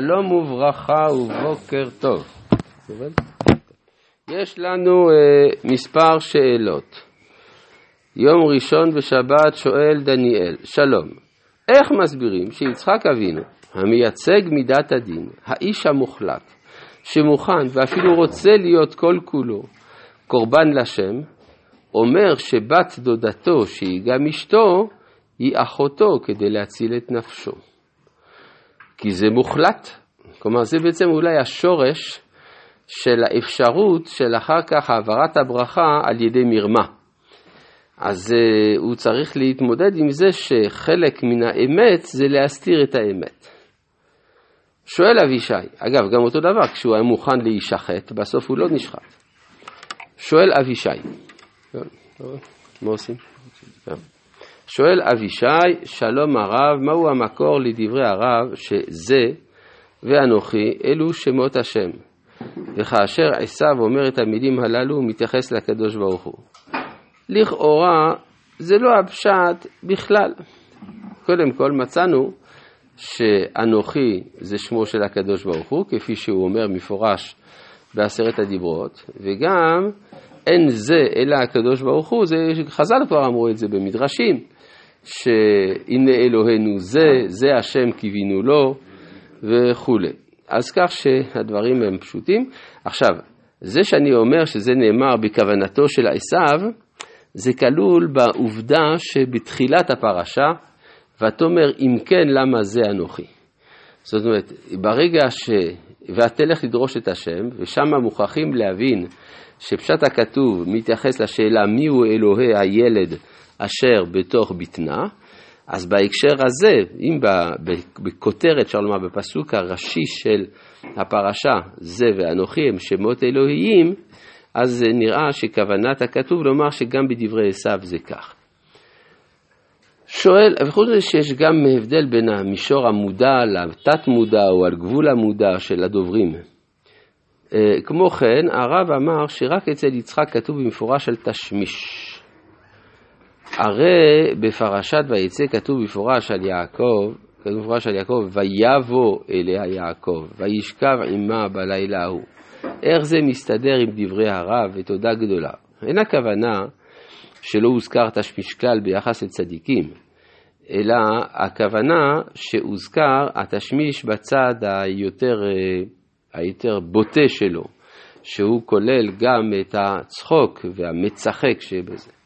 שלום וברכה ובוקר טוב. יש לנו uh, מספר שאלות. יום ראשון בשבת שואל דניאל, שלום, איך מסבירים שיצחק אבינו, המייצג מידת הדין, האיש המוחלט, שמוכן ואפילו רוצה להיות כל כולו קורבן לשם, אומר שבת דודתו, שהיא גם אשתו, היא אחותו כדי להציל את נפשו. כי זה מוחלט. כלומר, זה בעצם אולי השורש של האפשרות של אחר כך העברת הברכה על ידי מרמה. אז uh, הוא צריך להתמודד עם זה שחלק מן האמת זה להסתיר את האמת. שואל אבישי, אגב, גם אותו דבר, כשהוא היה מוכן להישחט, בסוף הוא לא נשחט. שואל אבישי, מה עושים? שואל אבישי, שלום הרב, מהו המקור לדברי הרב שזה ואנוכי אלו שמות השם? וכאשר עשיו אומר את המילים הללו, הוא מתייחס לקדוש ברוך הוא. לכאורה זה לא הפשט בכלל. קודם כל מצאנו שאנוכי זה שמו של הקדוש ברוך הוא, כפי שהוא אומר מפורש בעשרת הדיברות, וגם אין זה אלא הקדוש ברוך הוא, זה חז"ל כבר אמרו את זה במדרשים, שהנה אלוהינו זה, זה השם קיווינו לו וכולי. אז כך שהדברים הם פשוטים. עכשיו, זה שאני אומר שזה נאמר בכוונתו של עשיו, זה כלול בעובדה שבתחילת הפרשה, ותאמר אם כן למה זה אנוכי. זאת אומרת, ברגע ש... ותלך לדרוש את השם, ושם מוכרחים להבין שפשט הכתוב מתייחס לשאלה מיהו אלוהי הילד אשר בתוך בטנה, אז בהקשר הזה, אם בכותרת, אפשר לומר, בפסוק הראשי של הפרשה, זה ואנוכי הם שמות אלוהיים, אז נראה שכוונת הכתוב לומר שגם בדברי עשיו זה כך. שואל, וחוץ מזה שיש גם הבדל בין המישור המודע לתת מודע או על גבול המודע של הדוברים. אה, כמו כן, הרב אמר שרק אצל יצחק כתוב במפורש על תשמיש. הרי בפרשת ויצא כתוב במפורש על יעקב, כתוב במפורש על יעקב, ויבוא אליה יעקב, וישכב עמה בלילה ההוא. איך זה מסתדר עם דברי הרב ותודה גדולה? אין הכוונה שלא הוזכר תשמיש כלל ביחס לצדיקים, אלא הכוונה שהוזכר התשמיש בצד היותר, היותר בוטה שלו, שהוא כולל גם את הצחוק והמצחק שבזה.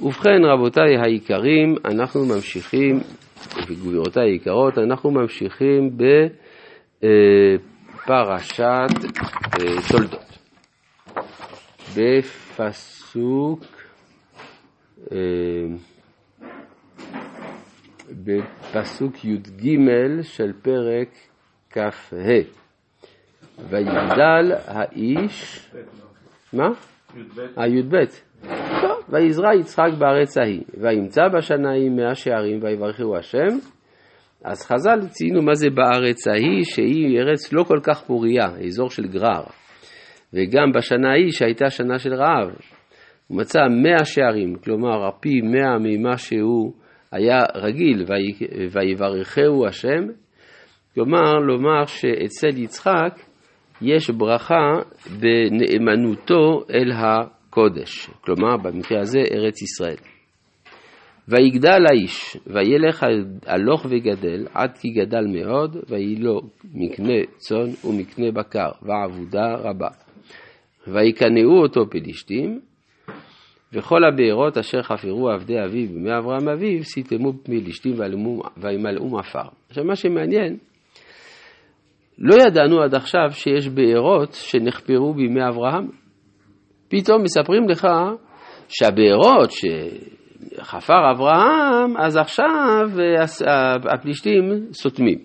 ובכן רבותיי היקרים, אנחנו ממשיכים, וגבירותיי היקרות, אנחנו ממשיכים בפרשת אה, תולדות. בפסוק, אה, בפסוק י"ג של פרק כ"ה. ויגדל האיש, מה? י"ב. טוב, ויזרע יצחק בארץ ההיא, וימצא בשנה ההיא מאה שערים, ויברכהו השם. אז חז"ל ציינו מה זה בארץ ההיא, שהיא ארץ לא כל כך פוריה, אזור של גרר. וגם בשנה ההיא, שהייתה שנה של רעב, הוא מצא מאה שערים, כלומר פי מאה ממה שהוא היה רגיל, ויברכהו השם. כלומר, לומר שאצל יצחק יש ברכה בנאמנותו אל ה... קודש, כלומר במקרה הזה ארץ ישראל. ויגדל האיש, וילך הלוך וגדל, עד כי גדל מאוד, ויהי לו מקנה צאן ומקנה בקר, ועבודה רבה. ויקנאו אותו פלישתים, וכל הבארות אשר חפרו עבדי אביו בימי אברהם אביו, סיתמו פלישתים וימלאו עפר. עכשיו מה שמעניין, לא ידענו עד עכשיו שיש בארות שנחפרו בימי אברהם. פתאום מספרים לך שהבארות שחפר אברהם, אז עכשיו אה, הפלישתים סותמים.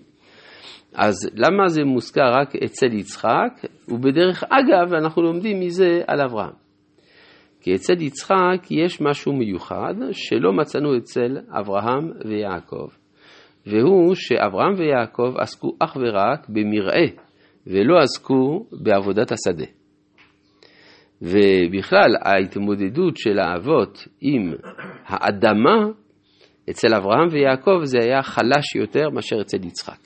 אז למה זה מוזכר רק אצל יצחק, ובדרך אגב אנחנו לומדים מזה על אברהם. כי אצל יצחק יש משהו מיוחד שלא מצאנו אצל אברהם ויעקב, והוא שאברהם ויעקב עסקו אך ורק במרעה, ולא עסקו בעבודת השדה. ובכלל ההתמודדות של האבות עם האדמה אצל אברהם ויעקב זה היה חלש יותר מאשר אצל יצחק.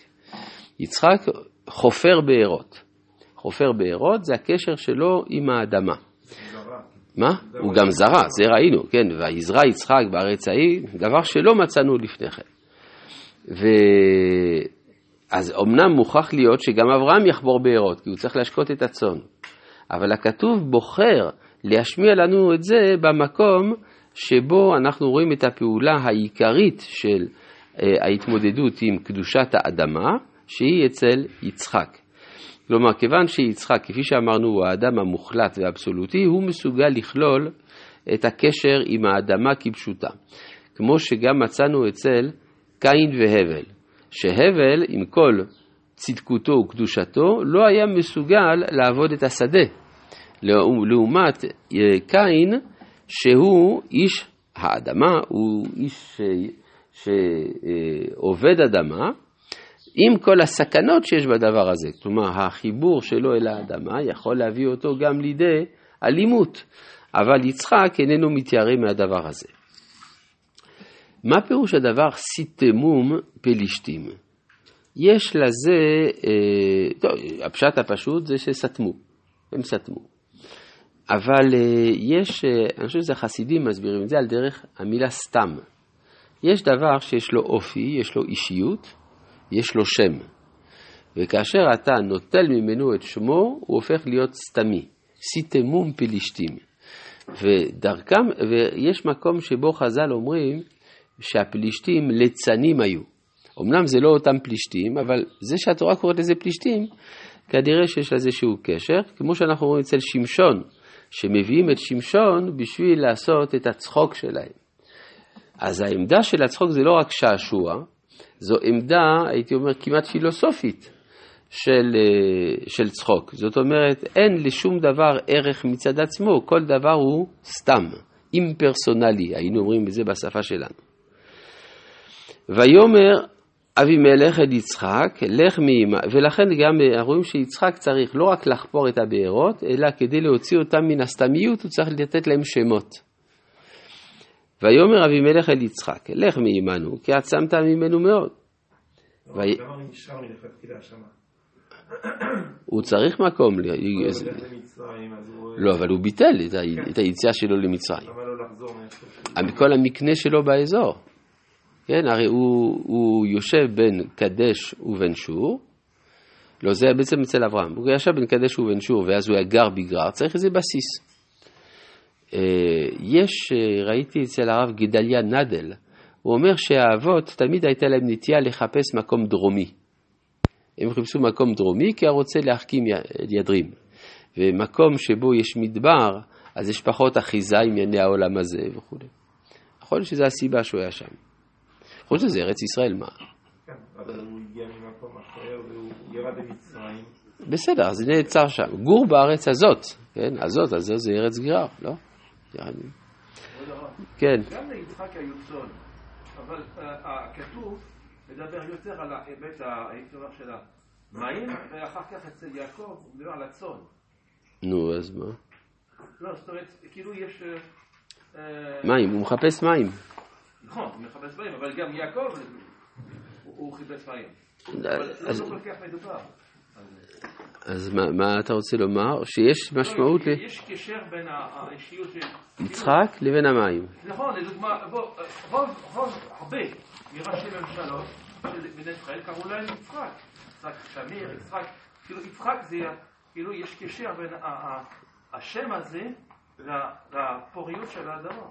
יצחק חופר בארות. חופר בארות זה הקשר שלו עם האדמה. מה? הוא גם זרע, זה ראינו, כן, ויזרע יצחק בארץ ההיא, דבר שלא מצאנו לפני כן. ו... אז אמנם מוכרח להיות שגם אברהם יחבור בארות, כי הוא צריך להשקות את הצאן. אבל הכתוב בוחר להשמיע לנו את זה במקום שבו אנחנו רואים את הפעולה העיקרית של אה, ההתמודדות עם קדושת האדמה, שהיא אצל יצחק. כלומר, כיוון שיצחק, כפי שאמרנו, הוא האדם המוחלט והאבסולוטי, הוא מסוגל לכלול את הקשר עם האדמה כפשוטה. כמו שגם מצאנו אצל קין והבל, שהבל, עם כל צדקותו וקדושתו, לא היה מסוגל לעבוד את השדה. לעומת אה, קין, שהוא איש האדמה, הוא איש שעובד אדמה, עם כל הסכנות שיש בדבר הזה. כלומר, החיבור שלו אל האדמה יכול להביא אותו גם לידי אלימות, אבל יצחק איננו מתיירא מהדבר הזה. מה פירוש הדבר סיתמום פלישתים? יש לזה, אה, טוב, הפשט הפשוט זה שסתמו, הם סתמו. אבל אה, יש, אה, אני חושב שזה חסידים מסבירים את זה על דרך המילה סתם. יש דבר שיש לו אופי, יש לו אישיות, יש לו שם. וכאשר אתה נוטל ממנו את שמו, הוא הופך להיות סתמי. סיתמום פלישתים. ודרכם, ויש מקום שבו חז"ל אומרים שהפלישתים ליצנים היו. אמנם זה לא אותם פלישתים, אבל זה שהתורה קוראת לזה פלישתים, כנראה שיש לזה איזשהו קשר, כמו שאנחנו רואים אצל שמשון, שמביאים את שמשון בשביל לעשות את הצחוק שלהם. אז העמדה של הצחוק זה לא רק שעשוע, זו עמדה, הייתי אומר, כמעט פילוסופית של, אה, של צחוק. זאת אומרת, אין לשום דבר ערך מצד עצמו, כל דבר הוא סתם, אימפרסונלי, היינו אומרים את זה בשפה שלנו. ויאמר אבימלך אל יצחק, לך מאמא, ולכן גם אה, רואים שיצחק צריך לא רק לחפור את הבארות, אלא כדי להוציא אותם מן הסתמיות, הוא צריך לתת להם שמות. ויאמר אבימלך אל יצחק, לך מעמנו, כי עצמת ממנו מאוד. הוא צריך מקום. לא, אבל הוא ביטל את היציאה שלו למצרים. כל המקנה שלו באזור. כן, הרי הוא, הוא יושב בין קדש ובין שור, לא, זה בעצם אצל אברהם, הוא ישב בין קדש ובין שור, ואז הוא היה גר בגרר, צריך איזה בסיס. אה, יש, אה, ראיתי אצל הרב גדליה נדל, הוא אומר שהאבות תמיד הייתה להם נטייה לחפש מקום דרומי. הם חיפשו מקום דרומי כי הרוצה להחכים ידרים. ומקום שבו יש מדבר, אז יש פחות אחיזה עם ענייני העולם הזה וכו'. יכול להיות שזו הסיבה שהוא היה שם. חוץ מזה, ארץ ישראל, מה? כן, אבל הוא הגיע ממקום אחר והוא ירד למצרים. בסדר, אז נעצר שם. גור בארץ הזאת, כן, הזאת, הזאת זה ארץ גרר, לא? כן. גם ליצחק היו צאן, אבל אה, הכתוב מדבר יותר על ההיבט, הייתי אומר, של המים, ואחר כך אצל יעקב הוא מדבר על הצאן. נו, אז מה? לא, זאת אומרת, כאילו יש... אה, מים, הוא מחפש מים. נכון, הוא מחפש מים, אבל גם יעקב הוא חיפש מים. אבל לא כל כך מדובר. אז מה, מה אתה רוצה לומר? שיש לא, משמעות ל... יש קשר בין האישיות של... יצחק לבין המים. נכון, לדוגמה, רוב, רוב, הרבה מראשי ממשלות של בני ישראל קראו להם יצחק. יצחק שמיר, יצחק, כאילו יצחק זה, כאילו יש קשר בין השם הזה לפוריות של האדמה.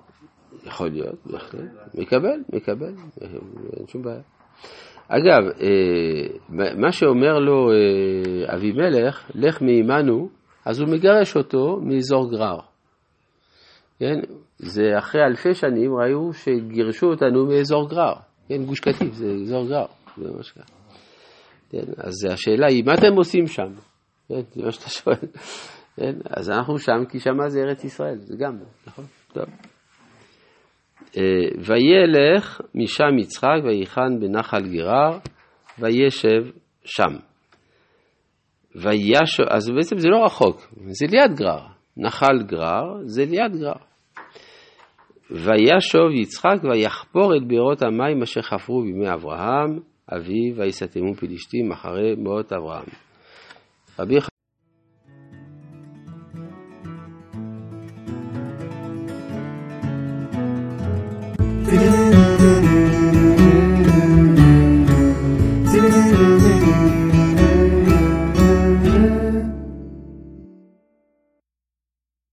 יכול להיות, בהחלט. מקבל, מקבל, אין שום בעיה. אגב, אה, מה שאומר לו אה, אבימלך, לך מעמנו, אז הוא מגרש אותו מאזור גרר. כן? זה אחרי אלפי שנים ראו שגירשו אותנו מאזור גרר. כן, גוש קטיף זה אזור גרר, זה ממש ככה. כן, אז השאלה היא, מה אתם עושים שם? כן, זה מה שאתה שואל. כן, אז אנחנו שם כי שמה זה ארץ ישראל, זה גם, נכון? טוב. אה, וילך משם יצחק ויחן בנחל גרר וישב שם. וישב, אז בעצם זה לא רחוק, זה ליד גרר. נחל גרר זה ליד גרר. וישוב יצחק ויחפור את בארות המים אשר חפרו בימי אברהם אביו, ויסתמו פלישתים אחרי מות אברהם. רבי